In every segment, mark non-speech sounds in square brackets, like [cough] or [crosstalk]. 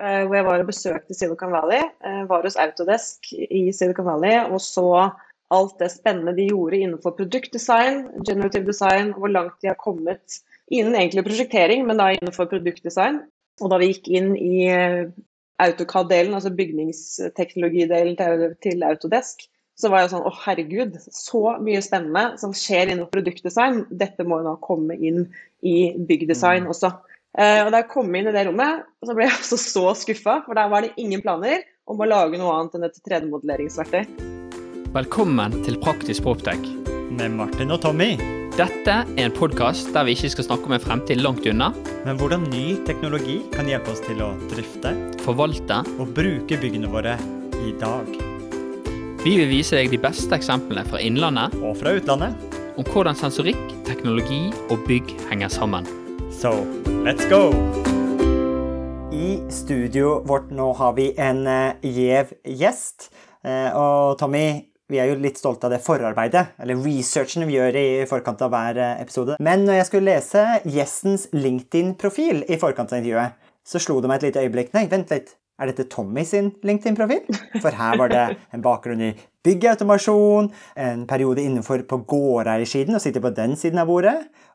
eh, hvor jeg var og besøkte Silicon Valley. Eh, var hos Autodesk i Silicon Valley og så alt det spennende de gjorde innenfor produktdesign, generative design, hvor langt de har kommet innen egentlig prosjektering, men da innenfor produktdesign. Og da vi gikk inn i AutoCAD-delen, altså bygningsteknologidelen til, til Autodesk, så var jeg sånn å herregud, så mye spennende som skjer innenfor produktdesign. Dette må jo da komme inn i byggdesign mm. også. Eh, og da jeg kom inn i det rommet, så ble jeg [laughs] altså så skuffa, for der var det ingen planer om å lage noe annet enn et 3D-modelleringsverktøy. Velkommen til Praktisk Proptech. Med Martin og Tommy. Dette er en podkast der vi ikke skal snakke om en fremtid langt unna. Men hvordan ny teknologi kan hjelpe oss til å drifte, forvalte og bruke byggene våre i dag. Vi vil vise deg de beste eksemplene fra innlandet og fra utlandet om hvordan sensorikk, teknologi og bygg henger sammen. So, let's go! I studioet vårt nå har vi en uh, gjev gjest. Uh, og Tommy, vi er jo litt stolte av det forarbeidet, eller researchen vi gjør i forkant av hver uh, episode. Men når jeg skulle lese gjestens LinkedIn-profil i forkant av intervjuet, så slo det meg et lite øyeblikk. Nei, vent litt. Er dette Tommy sin LinkedIn-profil? For her var det en bakgrunn i byggautomasjon, en periode innenfor på gårdeiersiden og sitte på den siden av bordet,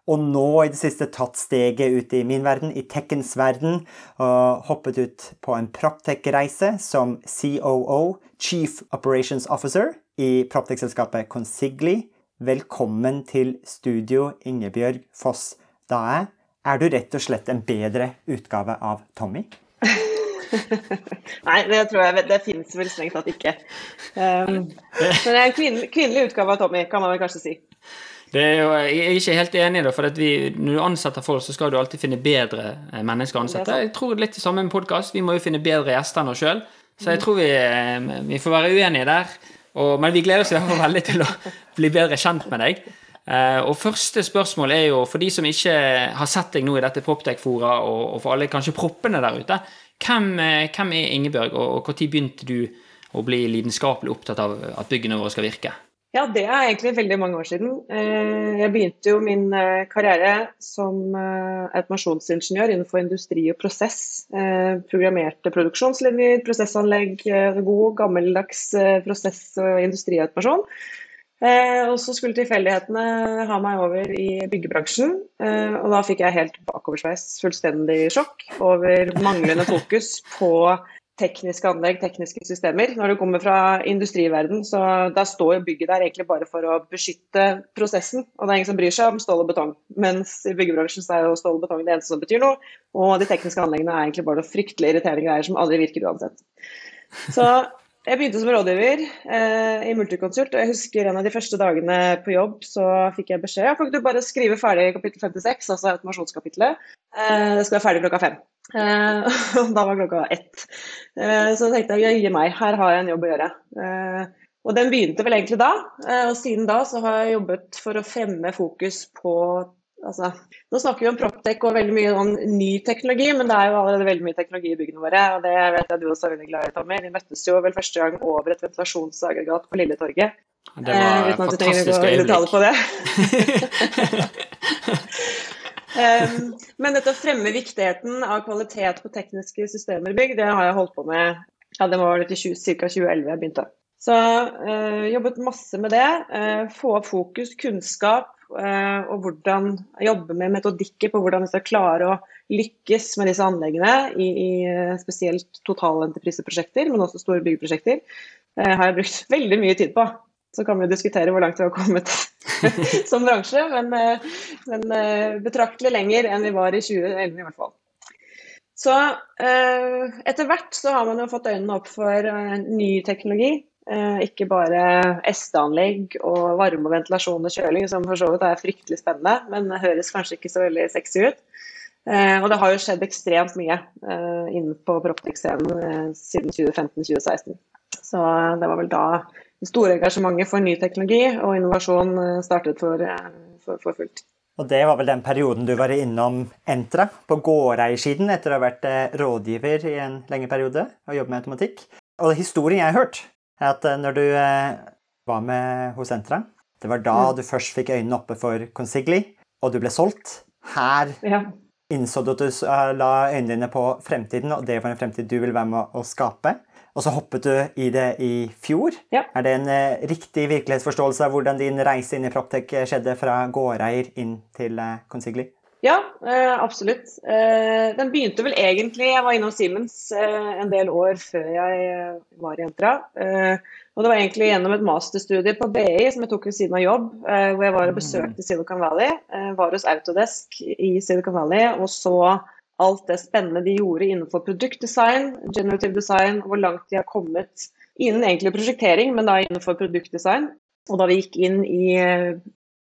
og nå i det siste tatt steget ut i min verden, i Tekkens verden, og hoppet ut på en Proptech-reise som COO, Chief Operations Officer, i Proptech-selskapet Consigli. Velkommen til studio, Ingebjørg Foss Dae. Er du rett og slett en bedre utgave av Tommy? Nei, det tror jeg det finnes vel strengt tatt ikke. Um, men det er en kvinnelig, kvinnelig utgave av Tommy, kan man vel kanskje si. Jo, jeg er ikke helt enig, da, for vi, når du ansetter folk, så skal du alltid finne bedre eh, mennesker å ansette. Jeg tror litt det samme med podkast. Vi må jo finne bedre gjester enn oss sjøl. Så jeg tror vi, eh, vi, får være uenige der. Og, men vi gleder oss i hvert fall veldig til å bli bedre kjent med deg. Uh, og første spørsmål er jo, for de som ikke har sett deg nå i dette Proptech-fora, og, og, for alle kanskje proppene der ute, hvem, uh, hvem er Ingebjørg, og, når begynte du å bli lidenskapelig opptatt av at byggene våre skal virke? Ja, det er egentlig veldig mange år siden. Uh, jeg begynte jo min karriere som automasjonsingeniør innenfor industri og prosess. Programmerte produksjonslinjer, prosessanlegg, god gammeldags prosess- og industriautomasjon. Eh, og så skulle tilfeldighetene ha meg over i byggebransjen. Eh, og da fikk jeg helt bakoversveis, fullstendig sjokk over manglende fokus på tekniske anlegg, tekniske systemer. Når du kommer fra industriverden, så da står bygget der egentlig bare for å beskytte prosessen. Og det er ingen som bryr seg om stål og betong. Mens i byggebransjen så er jo stål og betong det eneste som betyr noe. Og de tekniske anleggene er egentlig bare fryktelig irriterende greier som aldri virker uansett. Så jeg begynte som rådgiver eh, i Multiconsult, og jeg husker en av de første dagene på jobb så fikk jeg beskjed om at du bare skrive ferdig kapittel 56, altså automasjonskapitlet. Eh, det skal være ferdig klokka fem. Eh, [laughs] da var klokka ett. Eh, så tenkte jeg jøye meg, her har jeg en jobb å gjøre. Eh, og den begynte vel egentlig da, eh, og siden da så har jeg jobbet for å fremme fokus på Altså, nå snakker vi om Proptech og veldig mye om ny teknologi, men det er jo allerede veldig mye teknologi i byggene våre. og Det vet jeg du også er veldig glad i, Tommy. Vi møttes jo vel første gang over et ventilasjonsaggregat på Lilletorget. Det var eh, fantastisk øyeblikk. På det. um, [laughs] men dette å fremme viktigheten av kvalitet på tekniske systemer i bygg, det har jeg holdt på med ja, det var ca. 2011 jeg begynte. Så uh, jobbet masse med det. Uh, få opp fokus, kunnskap, Eh, og hvordan jobbe med metodikker på hvordan vi skal klare å lykkes med disse anleggene i, i spesielt totalentrepriseprosjekter, men også store byggeprosjekter, eh, har jeg brukt [laughs] veldig mye tid på. Så kan vi jo diskutere hvor langt vi har kommet [laughs] som bransje, men, men, betraktelig lenger enn vi var i 2011 i hvert fall. Så etter hvert så har man jo fått øynene opp for ny teknologi. Eh, ikke bare SD-anlegg og varme og ventilasjon og kjøling, som for så vidt er fryktelig spennende, men høres kanskje ikke så veldig sexy ut. Eh, og det har jo skjedd ekstremt mye eh, på Proptex-scenen siden 2015-2016. Så det var vel da det store engasjementet for ny teknologi og innovasjon startet for, for, for fullt. Og det var vel den perioden du var innom Entra, på gårdeiersiden, etter å ha vært rådgiver i en lengre periode og jobbet med automatikk. Og historien jeg har hørt, at eh, når du eh, var med hos Entra, det var da mm. du først fikk øynene oppe for Consigli, og du ble solgt. Her ja. innså du at du la øynene dine på fremtiden, og det var en fremtid du ville være med å skape. Og så hoppet du i det i fjor. Ja. Er det en eh, riktig virkelighetsforståelse av hvordan din reise inn i Proptech skjedde fra gårdeier inn til eh, Consigli? Ja, eh, absolutt. Eh, den begynte vel egentlig Jeg var innom Siemens eh, en del år før jeg var i Entra. og det var egentlig gjennom et masterstudie på BI som jeg tok ved siden av jobb, hvor jeg var og besøkte Silicon Valley. var hos Autodesk i Silicon Valley og så alt det spennende de gjorde innenfor produktdesign, generative design, hvor langt de har kommet innen egentlig prosjektering, men da innenfor produktdesign. Og da vi gikk inn i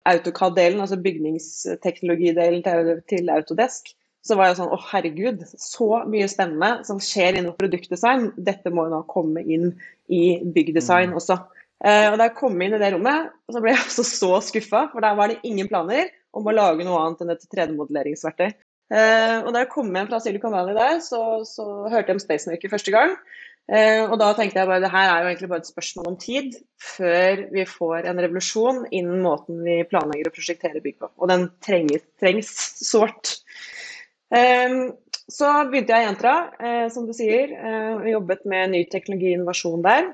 AutoCAD-delen, altså bygningsteknologidelen til, Autodesk, så var jeg sånn å herregud, så mye spennende som skjer innen produktdesign. Dette må jo nå komme inn i byggdesign mm. også. Eh, og da jeg kom inn i det rommet, så ble jeg altså så skuffa, for der var det ingen planer om å lage noe annet enn et 3D-modelleringsverktøy. Eh, og da jeg kom hjem fra Silicon Valley der, så, så hørte jeg om Spacemaker første gang. Uh, og da tenkte jeg bare det her er jo egentlig bare et spørsmål om tid før vi får en revolusjon innen måten vi planlegger å prosjekterer bygg på. Og den trenges, trengs sårt. Um, så begynte jeg i Entra, uh, som du sier, og jobbet med ny teknologi og innovasjon der.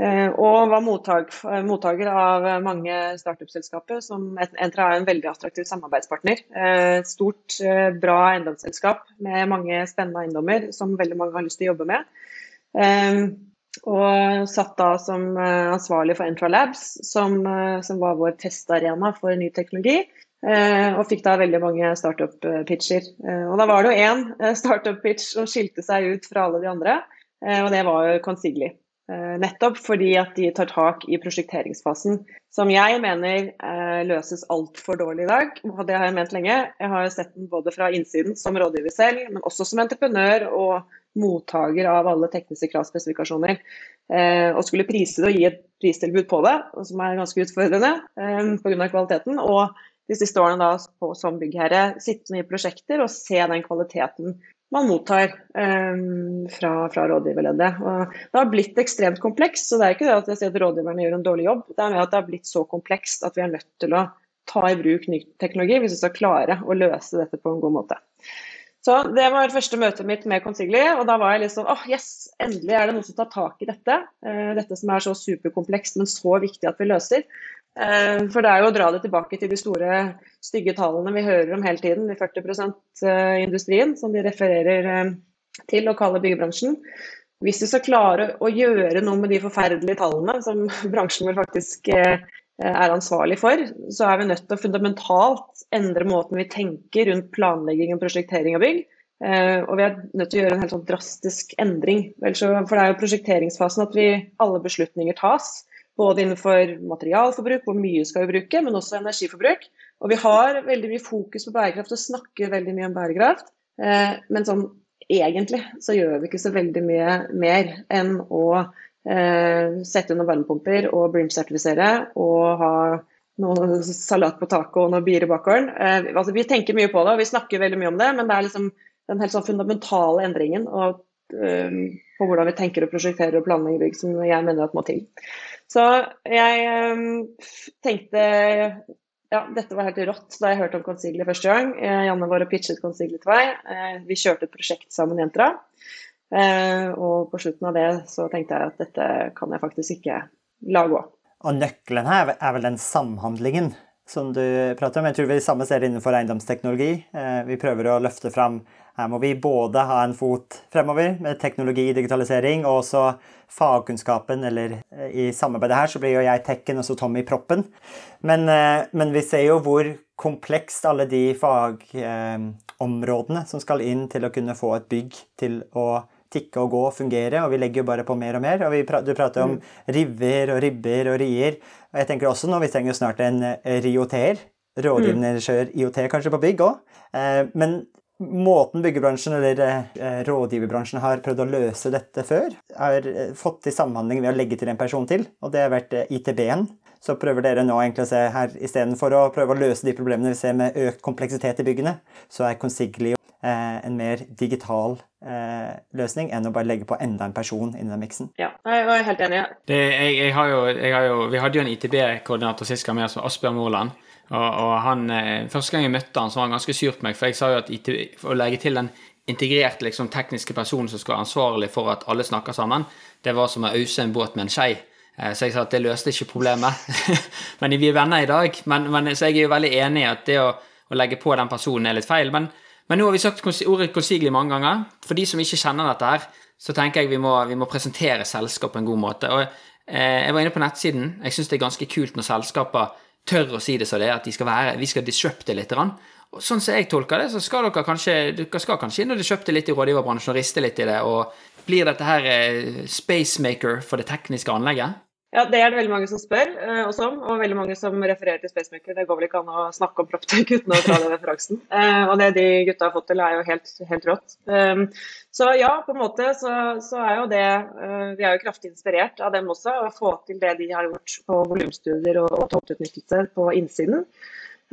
Eh, og var mottaker av mange startup-selskaper, som Entra er en veldig attraktiv samarbeidspartner. Et stort, eh, bra eiendomsselskap med mange spennende eiendommer som veldig mange har lyst til å jobbe med. Og satt da som ansvarlig for Entra Labs, som, som var vår testarena for ny teknologi. Og fikk da veldig mange startup-pitcher. Og da var det jo én startup-pitch som skilte seg ut fra alle de andre, og det var jo Consigli. Eh, nettopp fordi at de tar tak i prosjekteringsfasen, som jeg mener eh, løses altfor dårlig i dag. Og det har jeg ment lenge. Jeg har sett den både fra innsiden som rådgiver selv, men også som entreprenør og mottaker av alle tekniske kravspesifikasjoner. Eh, og skulle prise det og gi et pristilbud på det, som er ganske utfordrende pga. kvaliteten. Og de siste årene da som byggherre sittende i prosjekter og se den kvaliteten man mottar um, fra, fra rådgiverleddet. Og det har blitt ekstremt komplekst, så det er ikke det at jeg sier at rådgiverne gjør en dårlig jobb. Det er med at det har blitt så komplekst at vi er nødt til å ta i bruk ny teknologi hvis vi skal klare å løse dette på en god måte. Så Det var første møtet mitt med Consigli, og da var jeg litt sånn åh, oh, yes, endelig er det noen som tar tak i dette. Uh, dette som er så superkomplekst, men så viktig at vi løser. Uh, for det er jo å dra det tilbake til de store stygge tallene vi hører om hele tiden, de 40%-industrien som de refererer eh, til og kaller byggebransjen. Hvis vi skal klare å gjøre noe med de forferdelige tallene som [laughs] bransjen vår faktisk eh, er ansvarlig for, så er vi nødt til å fundamentalt endre måten vi tenker rundt planlegging og prosjektering av bygg. Og vi er nødt til å gjøre en helt sånn drastisk endring. For det er jo prosjekteringsfasen at vi, alle beslutninger tas. Både innenfor materialforbruk, hvor mye skal vi bruke, men også energiforbruk. Og vi har veldig mye fokus på bærekraft og snakker veldig mye om bærekraft. Eh, men sånn egentlig så gjør vi ikke så veldig mye mer enn å eh, sette under varmepumper og BRIM-sertifisere og ha noe salat på taket og bier i bakgården. Eh, altså, vi tenker mye på det og vi snakker veldig mye om det, men det er liksom den helt sånn fundamentale endringen og, på hvordan vi tenker og prosjekterer og planlegger bygg som jeg mener at må til. Så jeg um, tenkte ja, dette var helt rått da jeg hørte om Consigli første gang. Eh, Janne var og pitchet Consigli til meg. Eh, vi kjørte et prosjekt sammen, jenter. Eh, og på slutten av det så tenkte jeg at dette kan jeg faktisk ikke la gå. Og nøkkelen her er vel den samhandlingen som du prater om. Jeg tror vi samme ser innenfor eiendomsteknologi. Vi prøver å løfte fram her må vi både ha en fot fremover med teknologi, digitalisering, og også fagkunnskapen, eller eh, i samarbeidet her så blir jo jeg tekken og så Tommy proppen. Men, eh, men, vi ser jo hvor komplekst alle de fagområdene som skal inn til å kunne få et bygg til å tikke og gå og fungere, og vi legger jo bare på mer og mer. og pra Du prater om mm. river og ribber og rier. og jeg tenker også nå, Vi trenger jo snart en eh, rioter. Rådgivende ingeniør IOT kanskje på bygg òg. Men måten byggebransjen eller eh, rådgiverbransjen har prøvd å løse dette før, har eh, fått til samhandling ved å legge til en person til, og det har vært eh, ITB-en. Så prøver dere nå egentlig å se her istedenfor å prøve å løse de problemene vi ser med økt kompleksitet i byggene, så er Consiglio eh, en mer digital eh, løsning enn å bare legge på enda en person inn i den miksen. Ja, jeg var helt enig. Det, jeg, jeg, har jo, jeg har jo, vi hadde jo en ITB-koordinator sist gang med oss, Asbjørn Moland. Og, og han, eh, Første gang jeg møtte han, så var han ganske sur på meg, for jeg sa jo at å legge til den integrerte liksom, tekniske personen som skal være ansvarlig for at alle snakker sammen, det var som å ause en båt med en skei. Eh, så jeg sa at det løste ikke problemet. [laughs] men vi er venner i dag. Men, men, så jeg er jo veldig enig i at det å, å, legge på den personen er litt feil. Men, men nå har vi sagt ordet konsigelig mange ganger. For de som ikke kjenner dette her, så tenker jeg vi må, vi må presentere selskap på en god måte. Og eh, jeg var inne på nettsiden. Jeg syns det er ganske kult når selskaper tør å si det så det er, at de skal være, vi skal disrupte litt. Og sånn som jeg tolker det, så skal dere kanskje, dere skal kanskje inn og disrupte litt i rådgiverbransjen og riste litt i det. Og blir dette her eh, spacemaker for det tekniske anlegget? Ja, det er det veldig mange som spør uh, også om, og veldig mange som refererer til Spacemaker. Det går vel ikke an å snakke om Proptech uten å dra den referansen. Uh, [laughs] og det de gutta har fått til, er jo helt, helt rått. Um, så ja, på en måte så, så er jo det uh, Vi er jo kraftig inspirert av dem også, å få til det de har gjort på volumstudier og, og topputnyttelse på innsiden.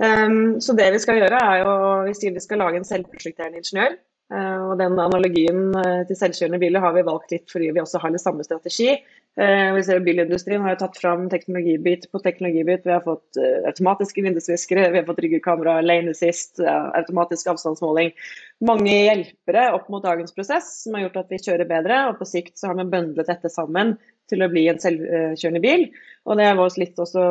Um, så det vi skal gjøre, er jo Vi sier vi skal lage en selvprosjekterende ingeniør. Uh, og den analogien uh, til selvkjørende biler har vi valgt litt fordi vi også har litt samme strategi. Uh, vi ser Bilindustrien har jo tatt fram teknologibit på teknologibit. Vi har fått automatiske vindusviskere, vi har fått ryggekamera, lane assist, automatisk avstandsmåling. Mange hjelpere opp mot dagens prosess som har gjort at vi kjører bedre. Og på sikt så har vi bøndlet dette sammen til å bli en selvkjørende bil. Og det er litt også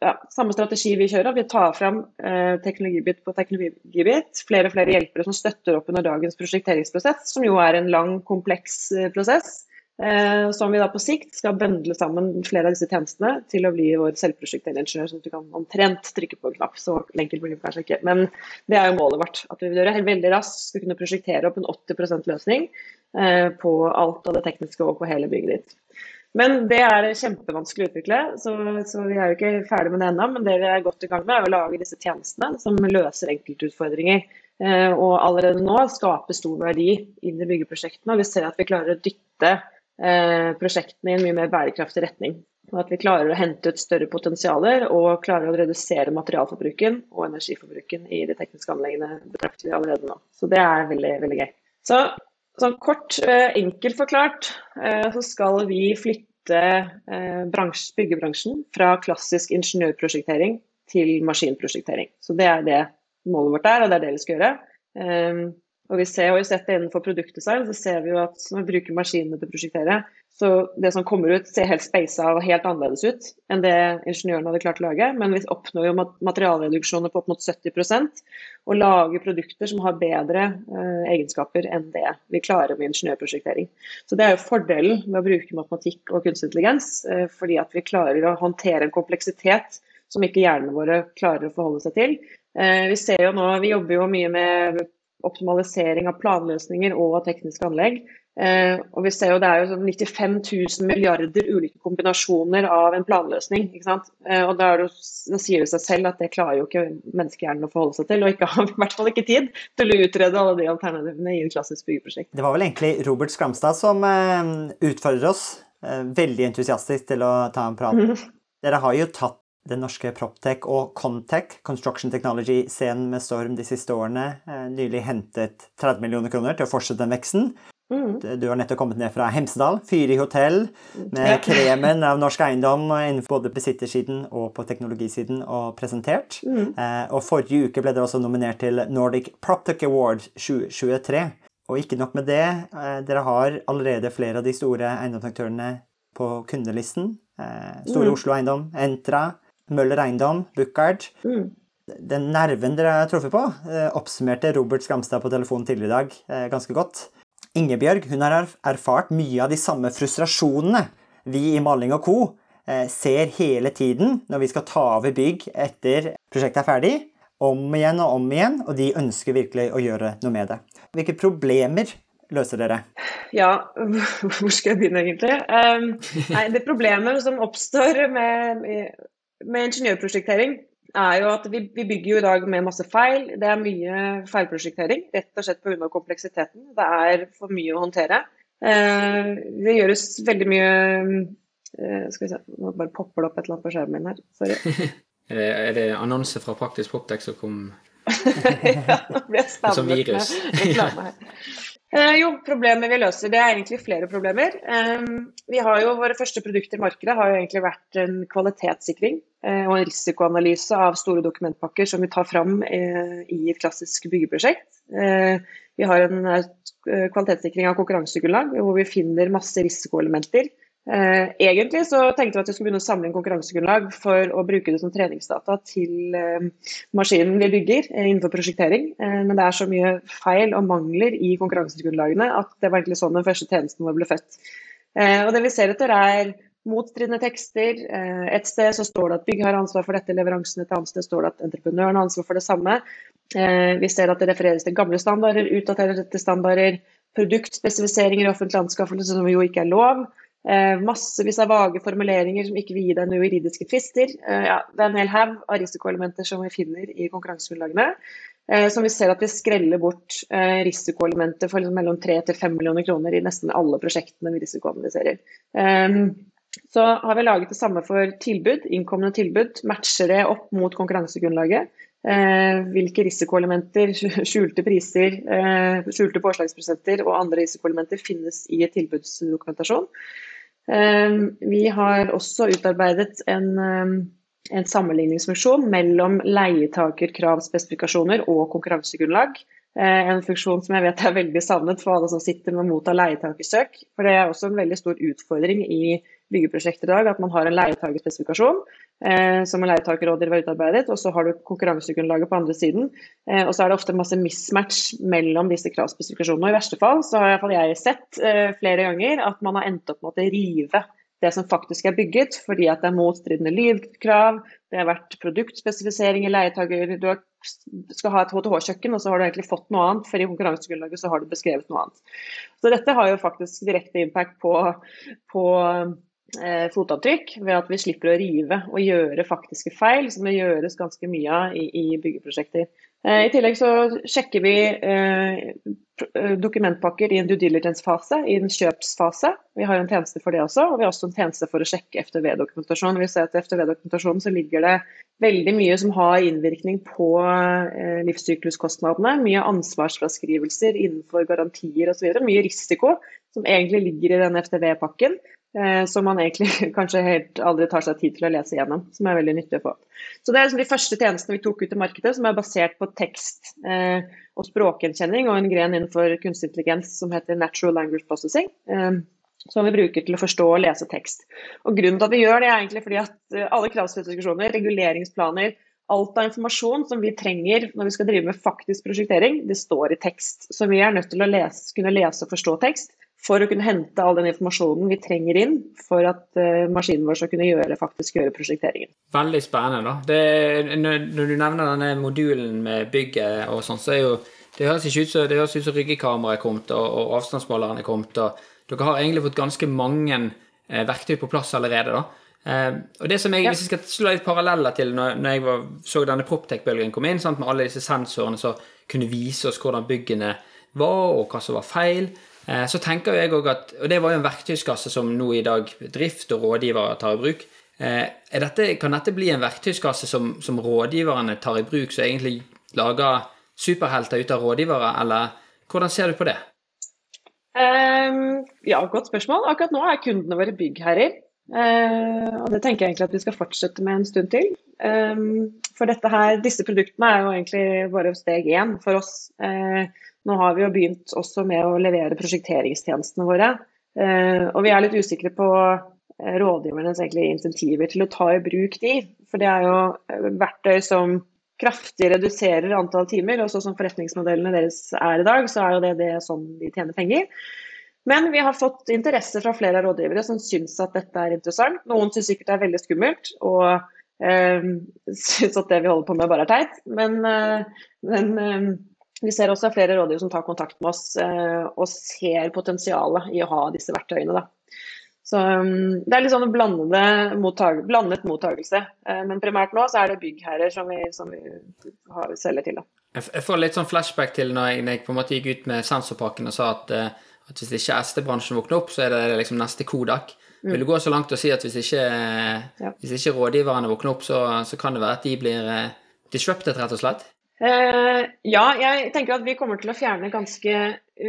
ja, samme strategi vi kjører. Vi tar fram eh, teknologibit på teknologibit. Flere og flere hjelpere som støtter opp under dagens prosjekteringsprosess, som jo er en lang, kompleks eh, prosess. Eh, som vi da på sikt skal bøndle sammen flere av disse tjenestene til å bli vår selvprosjekterte ingeniør, sånn at du kan omtrent trykke på en knapp. Så enkelt blir det kanskje ikke. Men det er jo målet vårt. At vi vil gjøre veldig raskt skal kunne prosjektere opp en 80% løsning eh, på alt av det tekniske og på hele bygget ditt. Men det er kjempevanskelig å utvikle, så, så vi er jo ikke ferdig med det ennå. Men det vi er godt i gang med, er å lage disse tjenestene som løser enkeltutfordringer. Eh, og allerede nå skaper stor verdi inn i byggeprosjektene. Og vi ser at vi klarer å dytte prosjektene i en mye mer bærekraftig retning. Og at vi klarer å hente ut større potensialer og klarer å redusere materialforbruken og energiforbruken i de tekniske anleggene betrakter vi allerede nå. Så det er veldig, veldig gøy. Så Sånn kort, eh, enkelt forklart, eh, så skal vi flytte eh, bransje, byggebransjen fra klassisk ingeniørprosjektering til maskinprosjektering. Så det er det målet vårt er, og det er det vi skal gjøre. Og vi ser jo sett det innenfor produktdesign, så ser vi jo at når vi bruker maskinene til å prosjektere, så det som kommer ut ser helt speisa og helt annerledes ut enn det ingeniørene hadde klart å lage. Men vi oppnår jo materialreduksjoner på opp mot 70% og lager produkter som har bedre eh, egenskaper enn det vi klarer med ingeniørprosjektering. Så det er jo fordelen med å bruke matematikk og kunstig intelligens, eh, fordi at vi klarer å håndtere en kompleksitet som ikke hjernene våre klarer å forholde seg til. Eh, vi ser jo nå, vi jobber jo mye med optimalisering av planløsninger og tekniske anlegg. Eh, og vi ser jo Det er jo 95 000 milliarder ulike kombinasjoner av en planløsning. ikke sant? Eh, og da, det, da, sier det seg selv at det klarer jo ikke menneskehjernen å forholde seg til. Og ikke har i hvert fall ikke tid til å utrede alle de alternativene i et klassisk byggeprosjekt. Det var vel egentlig Robert Skramstad som eh, utfordrer oss eh, veldig entusiastisk til å ta en prat. Mm. Dere har jo tatt den norske Proptech og Contech, Construction Technology-scenen med storm de siste årene, eh, nylig hentet 30 millioner kroner til å fortsette den veksten. Mm. Du har nettopp kommet ned fra Hemsedal, Fyri hotell, med kremen av norsk eiendom innenfor både besittersiden og på teknologisiden, og presentert. Mm. Eh, og forrige uke ble dere også nominert til Nordic Proptech Award 2023. Og ikke nok med det, eh, dere har allerede flere av de store eiendomsaktørene på kundelisten. Store mm. Oslo Eiendom, Entra, Møller Eiendom, Buchardt. Mm. Den nerven dere har truffet på, eh, oppsummerte Robert Skamstad på telefonen tidligere i dag eh, ganske godt. Ingebjørg hun har erfart mye av de samme frustrasjonene vi i Maling og co. Eh, ser hele tiden når vi skal ta over bygg etter prosjektet er ferdig. Om igjen og om igjen, og de ønsker virkelig å gjøre noe med det. Hvilke problemer løser dere? Ja, [laughs] hvor skal jeg begynne egentlig? Um, nei, det problemet som oppstår med, med ingeniørprosjektering er jo at vi, vi, bygger jo i dag med masse feil. Det er mye feilprosjektering, rett og slett pga. kompleksiteten. Det er for mye å håndtere. Eh, det gjøres veldig mye eh, Skal vi se, nå bare popper det opp et eller annet på skjermen min her. Sorry. [laughs] er, det, er det annonse fra Praktisk Proptek som kom [laughs] ja, det blir [laughs] som virus? Eh, jo, problemet vi løser, det er egentlig flere problemer. Eh, vi har jo Våre første produkter i markedet har jo egentlig vært en kvalitetssikring eh, og en risikoanalyse av store dokumentpakker som vi tar fram eh, i et klassisk byggeprosjekt. Eh, vi har en eh, kvalitetssikring av konkurransegrunnlag hvor vi finner masse risikoelementer Eh, egentlig så tenkte vi at vi skulle begynne å samle inn konkurransegrunnlag for å bruke det som treningsdata til eh, maskinen vi bygger eh, innenfor prosjektering. Men det er så mye feil og mangler i konkurransegrunnlagene at det var egentlig sånn den første tjenesten vår ble født. Og det vi ser etter er motstridende tekster. Et sted så står det at bygg har ansvar for dette, leveransene et annet sted står det at entreprenøren har ansvar for det samme. Vi ser at det refereres til gamle standarder, utdaterer til standarder, produktspesifiseringer i offentlige anskaffelser som jo ikke er lov. Eh, massevis av vage formuleringer som ikke vil gi deg noen juridiske tvister. Eh, ja, det er en hel haug av risikoelementer som vi finner i konkurransegrunnlagene. Eh, som vi ser at vi skreller bort risikoelementer for mellom 3 til 5 millioner kroner i nesten alle prosjektene vi risikoanalyserer. Så har vi laget det samme for tilbud, innkomne tilbud. Matcher det opp mot konkurransegrunnlaget. Hvilke risikoelementer, [laughs] skjulte priser, skjulte påslagsprosenter og andre risikoelementer finnes i tilbudsdokumentasjon. Ehm, vi har også utarbeidet en, ehm, en sammenligningsfunksjon mellom leietakerkravspesifikasjoner og konkurransegrunnlag. Eh, en funksjon som jeg vet er veldig savnet for alle som sitter med mottar motta leietakersøk. For det er også en veldig stor utfordring i byggeprosjekter i dag at man har en leietakerspesifikasjon eh, som en leietakerrådgiver har utarbeidet, og så har du konkurransegrunnlaget på andre siden. Eh, og så er det ofte masse mismatch mellom disse kravspesifikasjonene. Og I verste fall så har iallfall jeg sett eh, flere ganger at man har endt opp med å rive det som faktisk er bygget, fordi at det er motstridende lydkrav, det har vært produktspesifisering i leietaker, du skal ha et HTH-kjøkken, og så har du egentlig fått noe annet, for i konkurransegrunnlaget så har du beskrevet noe annet. Så dette har jo faktisk direkte impact på, på eh, fotavtrykk ved at vi slipper å rive og gjøre faktiske feil, som det gjøres ganske mye av i, i byggeprosjekter. Eh, I tillegg så sjekker vi eh, dokumentpakker i en due diligence-fase, i en kjøpsfase. Vi har en tjeneste for det også, og vi har også en tjeneste for å sjekke FTV-dokumentasjon. Vi ser at i FTV-dokumentasjonen så ligger det veldig mye som har innvirkning på eh, livssykluskostnadene. Mye ansvarsfraskrivelser innenfor garantier osv. Mye risiko som egentlig ligger i den FTV-pakken, Eh, som man egentlig [laughs] kanskje helt aldri tar seg tid til å lese gjennom. Som er veldig nyttig å få. Så Det er liksom de første tjenestene vi tok ut i markedet, som er basert på tekst eh, og språkgjenkjenning og en gren innenfor kunstig intelligens som heter natural language processing. Eh, som vi bruker til å forstå og lese tekst. Og Grunnen til at vi gjør det, er egentlig fordi at eh, alle kravspesifikasjoner, reguleringsplaner, alt av informasjon som vi trenger når vi skal drive med faktisk prosjektering, det står i tekst. Så vi er nødt til å lese, kunne lese og forstå tekst for å kunne hente all den informasjonen vi trenger inn for at uh, maskinen vår skal kunne gjøre, faktisk gjøre prosjekteringen. Veldig spennende, da. Det, når, du nevner denne modulen med bygget og sånn, så er jo det høres ikke ut som, det høres ut som ryggekameraet er kommet, og, og avstandsmåleren er kommet. og Dere har egentlig fått ganske mange eh, verktøy på plass allerede. da. Eh, og det som jeg, ja. Hvis jeg skal slå litt paralleller til når, når jeg var, så denne Proptech-bølgen komme inn, sant, med alle disse sensorene som kunne vise oss hvordan byggene var, og hva som var feil, Eh, så tenker jeg også at, Og det var jo en verktøyskasse som nå i dag drift og rådgivere tar i bruk. Eh, dette, kan dette bli en verktøyskasse som, som, rådgiverne tar i bruk, som egentlig lager superhelter ut av rådgivere, eller hvordan ser du på det? Um, ja, godt spørsmål. Akkurat nå er kundene våre byggherrer. Uh, og det tenker jeg egentlig at vi skal fortsette med en stund til. Um, for her, disse produktene er jo egentlig bare steg én for oss. Uh, nå har vi jo begynt også med å levere prosjekteringstjenestene våre. Eh, og vi er litt usikre på rådgivernes rådgivernes insentiver til å ta i bruk de. For det er jo eh, verktøy som kraftig reduserer antall timer. Og sånn som forretningsmodellene deres er i dag, så er jo det, det sånn de tjener penger. Men vi har fått interesse fra flere av rådgivere som syns at dette er interessant. Noen syns sikkert det er veldig skummelt, og øh, syns at det vi holder på med bare er teit. Men, øh, men øh, vi ser også flere rådgivere som tar kontakt med oss eh, og ser potensialet i å ha disse verktøyene. Da. Så um, Det er litt sånn mottag blandet mottakelse. Eh, men primært nå så er det byggherrer som vi, som vi har, selger til. Da. Jeg får litt sånn flashback til når jeg, når jeg, på en måte gikk ut med sensorpakken og sa at, eh, at hvis ikke SD-bransjen våkner opp, så er det liksom neste Kodak. Mm. Vil du gå så langt og si at hvis ikke, ja. hvis ikke rådgiverne våkner opp, så, så, kan det være at de blir disrupted, rett og slett? Ja, jeg tenker at vi kommer til å fjerne ganske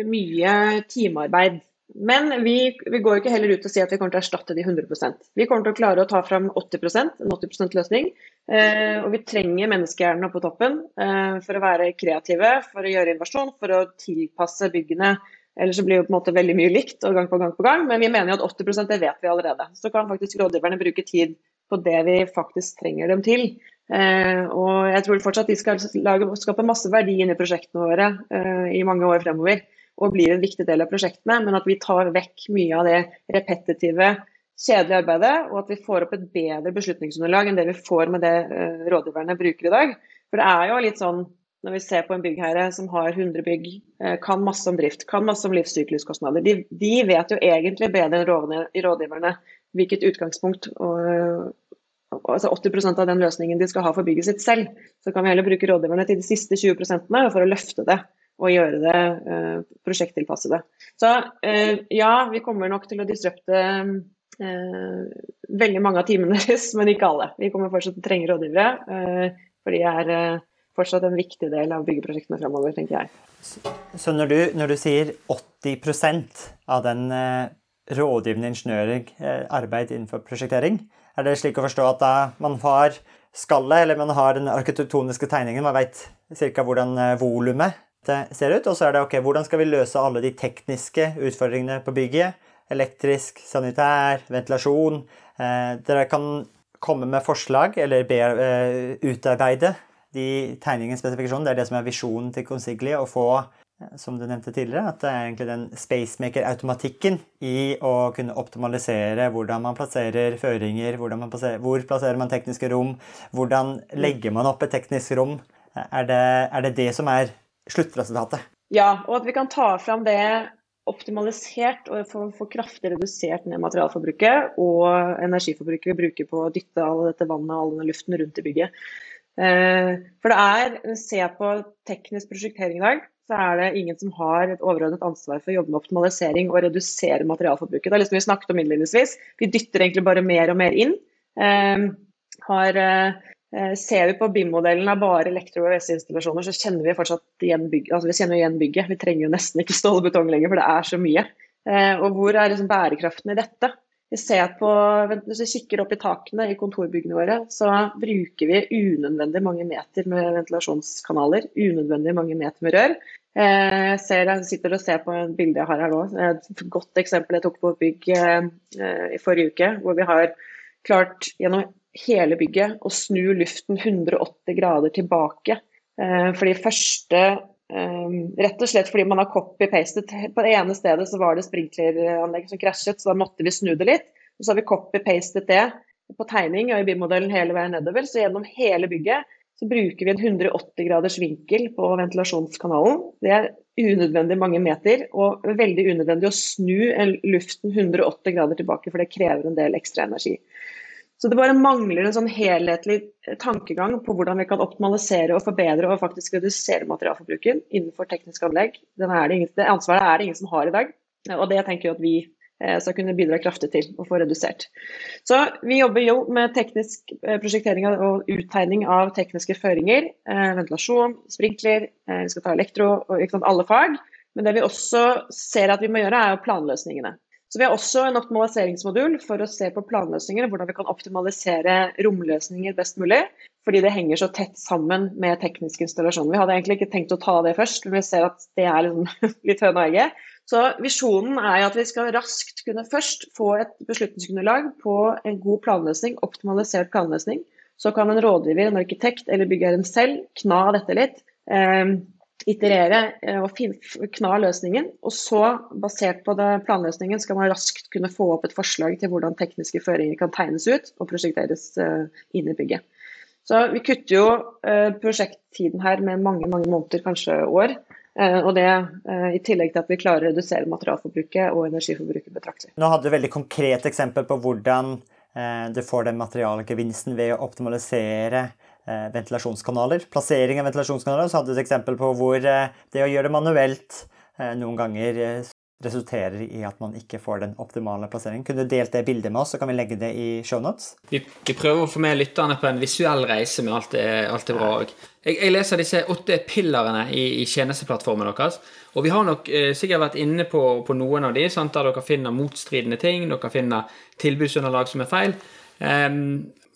mye timearbeid men vi, vi, går ikke heller ut og sier at vi kommer til å erstatte de 100% Vi kommer til å klare å ta fram 80 en 80% løsning. Eh, og vi trenger menneskehjernene på toppen eh, for å være kreative, for å gjøre innovasjon, for å tilpasse byggene. Ellers så blir det på en måte veldig mye likt og gang på gang på gang. Men vi mener jo at 80% det vet vi allerede. Så kan faktisk rådgiverne bruke tid på det vi faktisk trenger dem til. Eh, og jeg tror fortsatt de skal lage, skape masse verdi inn i prosjektene våre eh, i mange år fremover og blir en viktig del av prosjektene, men at vi tar vekk mye av det repetitive, kjedelige arbeidet, og at vi får opp et bedre beslutningsunderlag enn det vi får med det uh, rådgiverne bruker i dag. For det er jo litt sånn når vi ser på en byggherre som har 100 bygg, kan masse om drift, kan masse om livssykluskostnader. De, de vet jo egentlig bedre enn rådgiverne hvilket utgangspunkt og, altså 80% av den løsningen de skal ha for bygget sitt selv. Så kan vi heller bruke rådgiverne til de siste 20 for å løfte det og gjøre det uh, prosjekttilpassede. Så uh, ja, vi kommer nok til å disrupte uh, veldig mange av timene [laughs] deres, men ikke alle. Vi kommer fortsatt til å trenge rådgivere, for de er fortsatt en viktig del av byggeprosjektene fremover, tenker jeg. Så når du, når du sier 80% av den rådgivende ingeniøring arbeid innenfor prosjektering, er det slik å forstå at da man har skallet, eller man har den arkitektoniske tegningen, man vet ca. hvordan volumet ser ut. Og så er det ok, hvordan skal vi løse alle de tekniske utfordringene på bygget? Elektrisk, sanitær, ventilasjon. Eh, dere kan komme med forslag eller be, eh, utarbeide de tegningene spesifikasjonen. Det er det som er visjonen til Consigli. Å få, eh, som du nevnte tidligere, at det er egentlig den spacemaker-automatikken i å kunne optimalisere hvordan man plasserer føringer, man plasserer, hvor plasserer man tekniske rom, hvordan legger man opp et teknisk rom. Er det er det, det som er sluttresultatet. Ja, og at vi kan ta fram det optimalisert og få, få kraftig redusert ned materialforbruket og energiforbruket vi bruker på å dytte all dette vannet og all denne luften rundt i bygget. Eh, for det er, Se på teknisk prosjektering i dag, så er det ingen som har et overordnet ansvar for å jobbe med optimalisering og redusere materialforbruket. Det er liksom vi snakket om innledningsvis. Vi dytter egentlig bare mer og mer inn. Eh, har Eh, ser vi på BIM-modellen av bare elektro- og VC-installasjoner, så kjenner vi fortsatt igjen bygget. Altså, vi kjenner igjen bygget. Vi trenger jo nesten ikke stål og betong lenger, for det er så mye. Eh, og hvor er liksom bærekraften i dette? Vi ser på, Hvis vi kikker opp i takene i kontorbyggene våre, så bruker vi unødvendig mange meter med ventilasjonskanaler. Unødvendig mange meter med rør. Eh, jeg, ser, jeg sitter og ser på et bilde jeg har her nå. Et godt eksempel jeg tok på et bygg i forrige uke, hvor vi har klart gjennom hele bygget å snu luften 180 grader tilbake. Fordi første eh, Rett og slett fordi man har copy-pastet. På det ene stedet så var det sprinkleranlegg som krasjet, så da måtte vi snu det litt. Og så har vi copy-pastet det på tegning og i bymodellen hele veien nedover. Så gjennom hele bygget så bruker vi en 180 graders vinkel på ventilasjonskanalen. Det er unødvendig mange meter, og veldig unødvendig å snu luften 180 grader tilbake, for det krever en del ekstra energi. Så det bare mangler en sånn helhetlig tankegang på hvordan vi kan optimalisere og forbedre og faktisk redusere materialforbruken innenfor tekniske anlegg. Det, ansvaret er det ingen som har i dag, og det tenker jeg at vi eh, skal kunne bidra kraftig til å få redusert. Så Vi jobber jo med teknisk eh, prosjektering og uttegning av tekniske føringer. Eh, ventilasjon, sprinkler, vi skal ta elektro og sant, alle fag. Men det vi også ser at vi må gjøre, er planløsningene. Så Vi har også en optimaliseringsmodul for å se på planløsninger, hvordan vi kan optimalisere romløsninger best mulig. Fordi det henger så tett sammen med teknisk installasjon. Vi hadde egentlig ikke tenkt å ta det først, men vi ser at det er liksom [laughs] litt høna og egget. Så Visjonen er at vi skal raskt kunne først få et beslutningsgrunnlag på en god planløsning, optimalisert planløsning. Så kan en rådgiver, en arkitekt eller byggherren selv kna dette litt. Eh, iterere og kna løsningen. Og så, basert på planløsningen, skal man raskt kunne få opp et forslag til hvordan tekniske føringer kan tegnes ut og prosjekteres eh, inn i bygget. Så vi kutter jo eh, prosjekttiden her med mange, mange måneder, kanskje år. Og det i tillegg til at vi klarer å redusere materialforbruket og energiforbruket betraktelig. Nå hadde du veldig konkret eksempel på hvordan du får den materialgevinsten ved å optimalisere Eh, ventilasjonskanaler. Plassering av ventilasjonskanaler. Så hadde du et eksempel på hvor eh, det å gjøre det manuelt eh, noen ganger resulterer i at man ikke får den optimale plasseringen. Kunne du delt det bildet med oss, så kan vi legge det i shownotes? Vi, vi prøver å få med lytterne på en visuell reise med alt det, alt det bra. Jeg, jeg, leser disse åtte pillerne i, i tjenesteplattformen deres. Og vi har nok eh, sikkert vært inne på, på noen av de, sant, der dere finner motstridende ting, dere finner tilbudsunderlag som er feil. Um,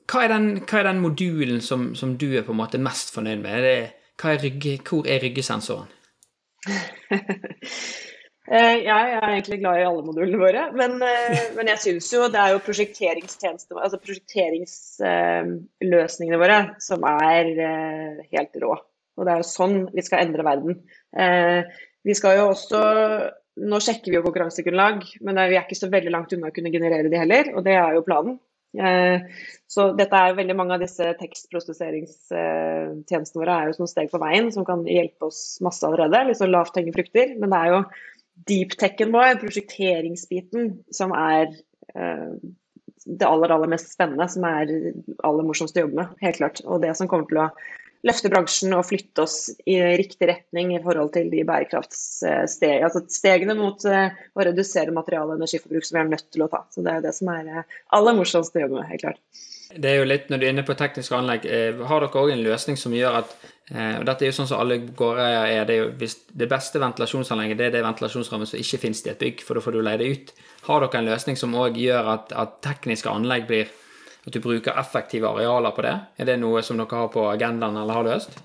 hva, er den, hva, er den, modulen som, som, du er på en måte mest fornøyd med? Er det, er rygge, hvor er ryggesensoren? [laughs] Eh, jeg er egentlig glad i alle modulene våre, men, eh, [laughs] men jeg syns jo det er jo altså prosjekteringsløsningene våre som er eh, helt rå. Og det er jo sånn vi skal endre verden. Vi skal jo også Nå sjekker vi jo konkurransegrunnlag, men vi er ikke så veldig langt unna å kunne generere de heller, og det er jo planen. Så dette er veldig mange av disse tekstprosesseringstjenestene våre er jo sånn steg på veien som kan hjelpe oss masse allerede. Litt sånn lavt hengende frukter. Men det er jo deep-techen vår, prosjekteringsbiten, som er uh, det aller, aller mest spennende, som er aller morsomst å jobbe med. Helt klart. Og det som kommer til å løfte bransjen og flytte oss i riktig retning i forhold til de bærekraftssteg, altså stegene mot uh, å redusere materiale- og energiforbruk som vi er nødt til å ta. Så det er det som er uh, aller morsomst å jobbe med, helt klart. Det er jo litt, Når du er inne på tekniske anlegg, har dere òg en løsning som gjør at Eh, og dette er jo sånn som alle gårdeiere er. Det, er jo, det beste ventilasjonsanlegget det er det ventilasjonsrammet som ikke finnes i et bygg, for da får du leie det ut. Har dere en løsning som òg gjør at, at, tekniske anlegg blir At du bruker effektive arealer på det? Er det noe som dere har på agendaen, eller har løst?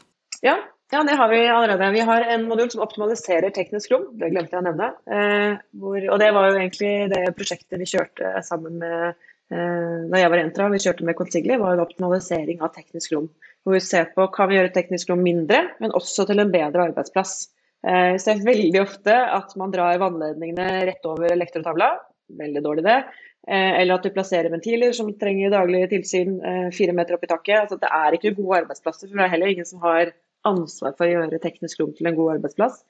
Ja, ja, det har vi allerede. Vi har en modul som optimaliserer teknisk rom. Det glemte jeg å nevne. Eh, hvor, og det var jo egentlig det prosjektet vi kjørte sammen med eh, da jeg var Entra. Vi kjørte med Consigli, var en optimalisering av teknisk rom hvor vi ser på kan vi gjøre teknisk rom mindre, men også til en bedre arbeidsplass. Eh, vi ser veldig ofte at man drar vannledningene rett over elektrotavla. Veldig dårlig det. Eh, eller at du plasserer ventiler som trenger daglig tilsyn eh, fire meter opp i taket. Altså, det er ikke gode arbeidsplasser, for det er heller ingen som har ansvar for å gjøre teknisk rom til en god arbeidsplass.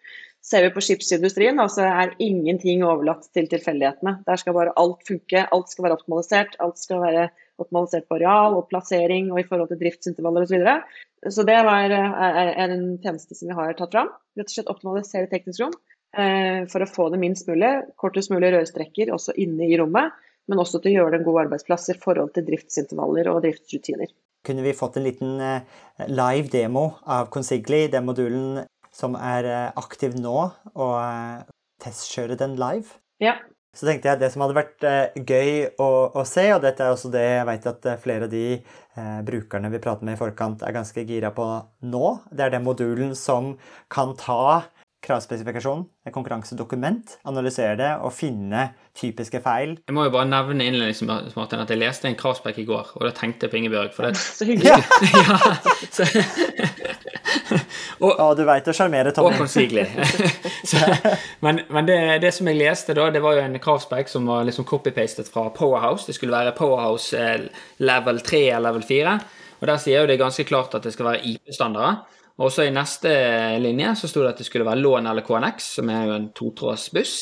Ser vi på skipsindustrien, altså er ingenting overlatt til tilfeldighetene. Der skal bare alt funke, alt skal være optimalisert, alt skal være optimalisert på areal og plassering og i forhold til driftsintervaller osv. Så, videre. så det var, er, en tjeneste som vi har tatt fram. Rett og slett optimalisere teknisk rom eh, for å få det minst mulig, kortest mulig rørstrekker også inne i rommet. Men også til å gjøre det en god arbeidsplass i forhold til driftsintervaller og driftsrutiner. Kunne vi fått en liten eh, live demo av Consigli, den modulen som er eh, aktiv nå, og eh, testkjøre den live? Ja, så tenkte jeg det som hadde vært eh, gøy å, å, se, og dette er også det jeg vet at eh, flere av de eh, brukerne vi prater med i forkant, er ganske gira på nå, det er den modulen som kan ta kravspesifikasjon, et konkurransedokument, analysere det og finne typiske feil. Jeg må jo bare nevne innledningsvis at jeg leste en kravspekk i går, og da tenkte jeg på Ingebjørg. For det, [laughs] så hyggelig. [laughs] ja, så, og, og, du veit å sjarmere, Tommy. Og konsigelig. [laughs] men, men det, det, som jeg leste da, det var jo en kravspek som var liksom copy-pastet fra Powerhouse. Det skulle være Powerhouse eh, level 3 eller level 4. Og der sier jo det ganske klart at det skal være IP-standarder. Og så i neste linje så sto det at det skulle være lån eller KNX, som er jo en totrådsbuss.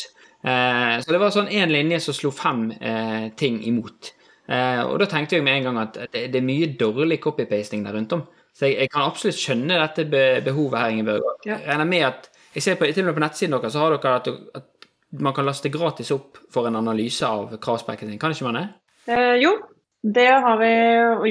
Eh, så det var sånn én linje som slo fem eh, ting imot. Eh, og da tenkte jeg med en gang at det, det er mye dårlig copy-pasting der rundt om. Så jeg, jeg, kan absolutt skjønne dette be, behovet her, Ingebjørg. Jeg regner med at jeg ser på, til og med på nettsiden deres så har dere at, at, man kan laste gratis opp for en analyse av kravspekken sin. Kan ikke man det? Eh, jo, det har vi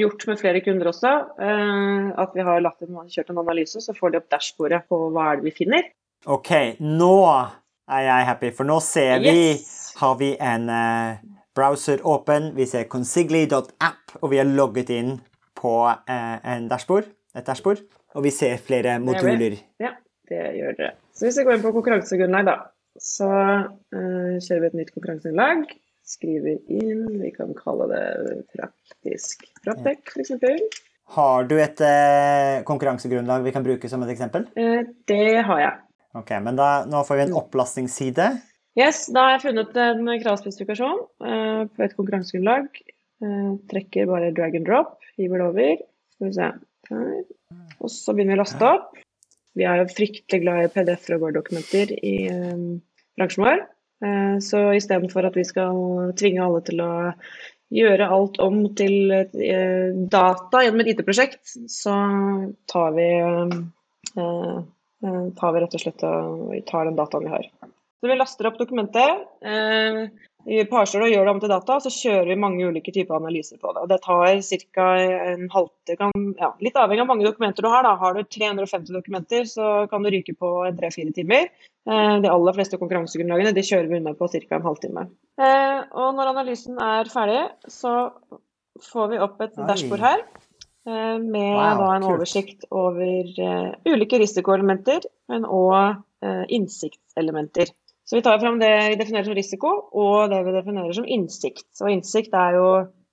gjort med flere kunder også. Eh, at vi har lagt en, kjørt en analyse, så får de opp dashbordet på hva er det vi finner. OK, nå er jeg happy, for nå ser vi yes. Har vi en uh, browser åpen, vi ser consigli.app, og vi er logget inn på uh, en dashbord, et dashbord, og vi ser flere moduler. Ja, det gjør dere. Så hvis vi går inn på konkurransegrunnlag, da, så uh, kjører vi et nytt konkurransegrunnlag skriver inn Vi kan kalle det praktisk Proptech, f.eks. Har du et uh, konkurransegrunnlag vi kan bruke som et eksempel? Uh, det har jeg. Ok, Men da, nå får vi en opplastningsside. Yes, da har jeg funnet en kravspesifikasjon eh, på et konkurransegrunnlag. Eh, trekker bare drag and drop, hiver det over. Skal vi se. Og så begynner vi å laste opp. Vi er jo fryktelig glad i PDF-er og Word-dokumenter i eh, bransjen vår. Eh, så istedenfor at vi skal tvinge alle til å gjøre alt om til eh, data gjennom et IT-prosjekt, så tar vi, eh, tar vi rett og slett og tar den dataen vi har. Så vi laster opp dokumentet. Vi parser det og gjør det om til data, så kjører vi mange ulike typer analyser på det. Og det tar ca. en halvtime, ja, litt avhengig av mange dokumenter du har. Da. Har du 350 dokumenter, så kan du ryke på tre-fire timer. Eh, de aller fleste konkurransegrunnlagene de kjører vi unna på ca. en halvtime. Eh, og når analysen er ferdig, så får vi opp et Oi. dashbord her. Eh, med wow, da en oversikt over ulike risikoelementer, men òg innsiktselementer. Så vi tar fram det vi definerer som risiko, og det vi definerer som innsikt. Og innsikt er jo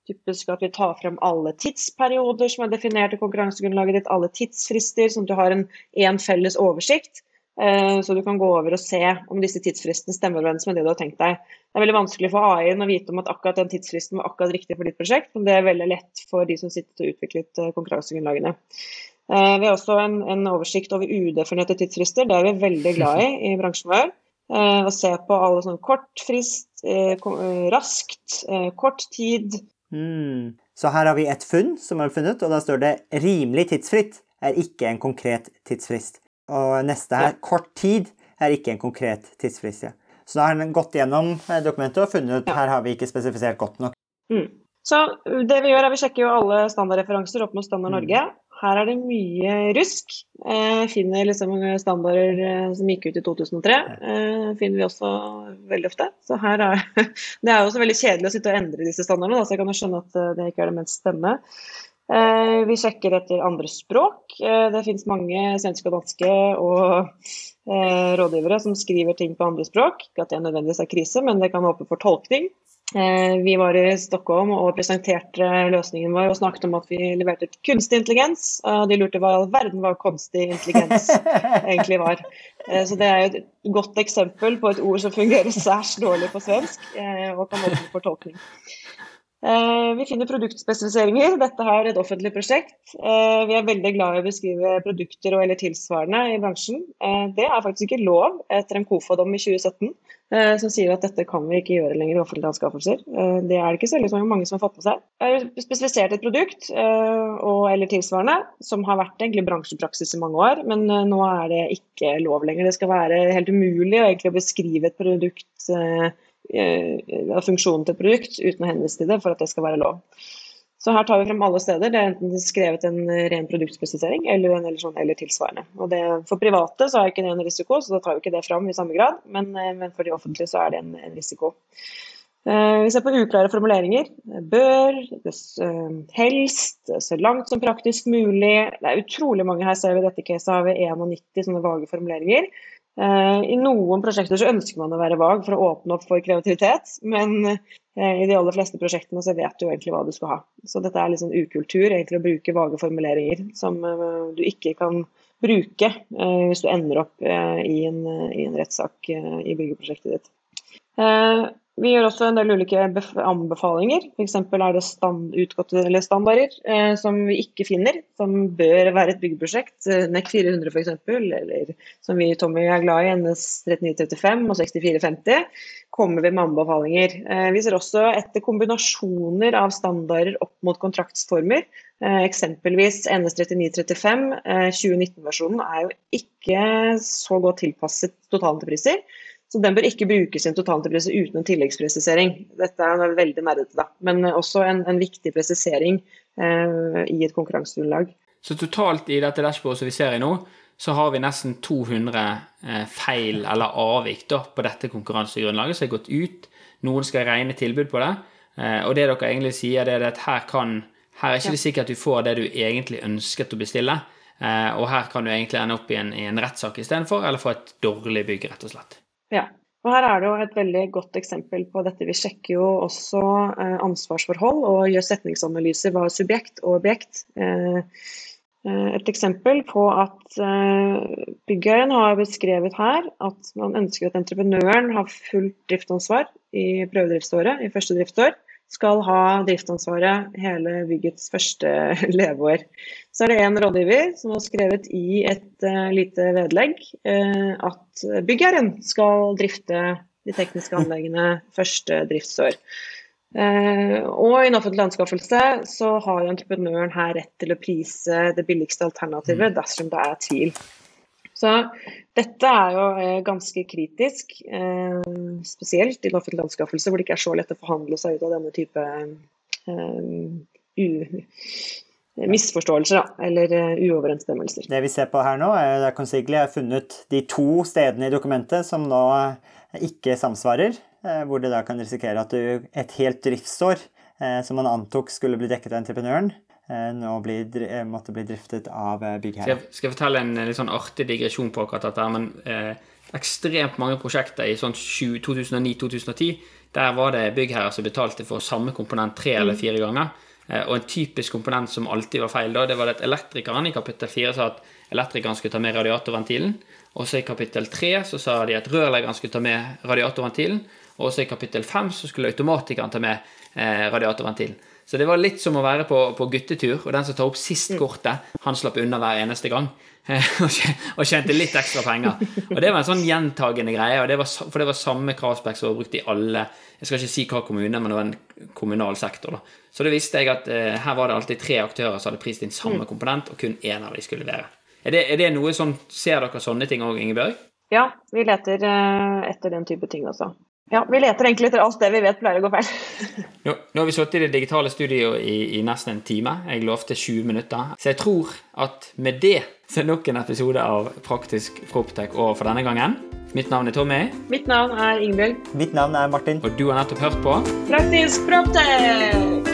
typisk at vi tar frem alle tidsperioder som er definert i konkurransegrunnlaget ditt, alle tidsfrister, sånn at du har en, en felles oversikt. Eh, så du kan gå over og se om disse tidsfristene stemmer overens med det du har tenkt deg. Det er veldig vanskelig for AI-en å vite om at akkurat den tidsfristen var akkurat riktig for ditt prosjekt, men det er veldig lett for de som sitter og utviklet eh, konkurransegrunnlagene. Eh, vi har også en, en oversikt over udefinerte tidsfrister. Det er vi veldig glad i i bransjen vår. Å se på alle sånn kort frist, raskt, kort tid. Mm. Så her har vi et funn som er funnet, og da står det 'rimelig tidsfritt' er ikke en konkret tidsfrist. Og neste her, kort tid, er ikke en konkret tidsfrist. Så da har den gått gjennom eh, dokumentet og funnet ut ja. her har vi ikke spesifisert godt nok. Mm. Så det vi gjør er vi sjekker jo alle standardreferanser opp mot Standard mm. Her er det mye rusk. Eh, finner liksom standarder eh, som gikk ut i 2003. Eh, finner vi også veldig ofte. Så her er [laughs] Det er også veldig kjedelig å sitte og endre disse standardene, da, så jeg kan jo skjønne at eh, det ikke er det mest spennende. Eh, vi sjekker etter andre språk. Eh, det finnes mange svenske og danske og rådgivere som skriver ting på andre språk. Ikke at det nødvendigvis er krise, men det kan åpne for tolkning. Vi var i Stockholm og presenterte løsningen vår og snakket om at vi leverte kunstig intelligens. Og de lurte hva i all verden var kunstig intelligens [laughs] egentlig var. Så det er et godt eksempel på et ord som fungerer særs dårlig på svensk og kan åpne for tolkning. Eh, vi finner produktspesifiseringer. Dette er et offentlig prosjekt. Eh, vi er veldig glad i å beskrive produkter og eller tilsvarende i bransjen. Eh, det er faktisk ikke lov etter en KOFA-dom i 2017 som sier at dette kan vi ikke gjøre lenger i offentlige anskaffelser. Det er det ikke så mange som har fått med seg. Jeg har spesifisert et produkt og eller tilsvarende som har vært egentlig bransjepraksis i mange år, men nå er det ikke lov lenger. Det skal være helt umulig å beskrive et produkt av funksjonen til produkt uten å henvise til det for at det skal være lov. Så her tar vi frem alle steder. Det er enten skrevet en ren produktspesifisering eller, eller, sånn, eller tilsvarende. Det, for private så har ikke det en risiko, så da tar vi ikke det fram i samme grad. Men, eh, men for de offentlige så er det en, en risiko. Uh, vi ser på uklare formuleringer. Bør, des, uh, helst, så langt som praktisk mulig. Det er utrolig mange her, ser vi i dette caset har vi 91 sånne vage formuleringer. Eh, I noen prosjekter så ønsker man å være vag for å åpne opp for kreativitet, men eh, i de aller fleste prosjektene så vet du egentlig hva du skal ha. Så dette er litt sånn ukultur, egentlig å bruke vage formuleringer som eh, du ikke kan bruke hvis du ender opp i en, i en rettssak i byggeprosjektet ditt. Vi gjør også en del ulike anbefalinger. F.eks. er det stand, utgåtte standarder eh, som vi ikke finner, som bør være et byggeprosjekt. NEC 400 f.eks., eller som vi Tommy er glad i, NS 3935 og 6450, kommer vi med anbefalinger. Eh, vi ser også etter kombinasjoner av standarder opp mot kontraktsformer. Eh, eksempelvis NS 3935, 2019-versjonen, er jo ikke så godt tilpasset totalentrepriser. Så den bør ikke brukes i en totaltilpresse uten en tilleggspresisering. Dette er veldig nerdete. Men også en, en viktig presisering eh, i et konkurransegrunnlag. Så totalt i dette dashbordet som vi ser i nå, så har vi nesten 200 eh, feil eller avvik da, på dette konkurransegrunnlaget som er gått ut. Noen skal regne tilbud på det. Eh, og det dere egentlig sier, det er at her kan her er ikke det sikkert at du får det du egentlig ønsket å bestille. Eh, og her kan du egentlig ende opp i en, i en rettssak istedenfor, eller få et dårlig bygg, rett og slett. Ja. Og her er det jo et veldig godt eksempel på dette. Vi sjekker jo også eh, ansvarsforhold og gjør setningsanalyser hva er subjekt og objekt. Eh, eh, et eksempel på at byggherren har beskrevet her at man ønsker at entreprenøren har fullt driftsansvar i prøvedriftsåret, i første driftsår skal ha driftsansvaret hele byggets første [laughs] leveår. Så er det en rådgiver som har skrevet i et uh, lite vedlegg uh, at byggherren skal drifte de tekniske anleggene første driftsår. Uh, og i en offentlig anskaffelse så har entreprenøren her rett til å prise det billigste alternativet mm. dersom det er tvil. Så dette er jo eh, ganske kritisk, eh, spesielt i en offentlig anskaffelse, hvor det ikke er så lett å forhandle seg ut av denne type uh, misforståelser eller uoverensstemmelser. Det vi ser på her nå, er at Consigli har funnet de to stedene i dokumentet som nå ikke samsvarer, hvor det da kan risikere at du et helt driftsår som man antok skulle bli dekket av entreprenøren, nå bli, måtte bli driftet av byggherre. Skal, skal jeg fortelle en litt sånn artig digresjon på akkurat dette? men eh, Ekstremt mange prosjekter i sånn 2009-2010 der var det byggherrer som betalte for samme komponent tre eller mm. fire ganger. Eh, og en typisk komponent som alltid var feil, da, det var at elektrikeren i kapittel 4 sa at elektrikeren skulle ta med radiatorventilen. Og så i kapittel 3 så sa de at rørleggeren skulle ta med radiatorventilen. Og så i kapittel 5 så skulle automatikeren ta med eh, radiatorventilen. Så det var litt som å være på, på guttetur, og den som tar opp sist mm. kortet, han slapp unna hver eneste gang. [laughs] og tjente litt ekstra penger. Og det var en sånn gjentagende greie, det var, for det var samme kravspekk som var brukt i alle Jeg skal ikke si hva kommune, men det var en kommunal sektor. da. Så da visste jeg at eh, her var det alltid tre aktører som hadde prist inn samme mm. komponent, og kun én av de skulle levere. Er det, er det noe sånn, Ser dere sånne ting òg, Ingebjørg? Ja, vi leter uh, etter den type ting også. Ja, vi leter egentlig etter alt det vi vet pleier å gå feil. nå, nå, har vi sittet i det digitale studioet i, i, nesten en time. Jeg lovte 20 minutter. Så jeg tror at med det så er nok en episode av Praktisk Proptech over for denne gangen. Mitt navn er Tommy. Mitt navn er Ingebjørg. Mitt navn er Martin. Og du har nettopp hørt på Praktisk Proptech!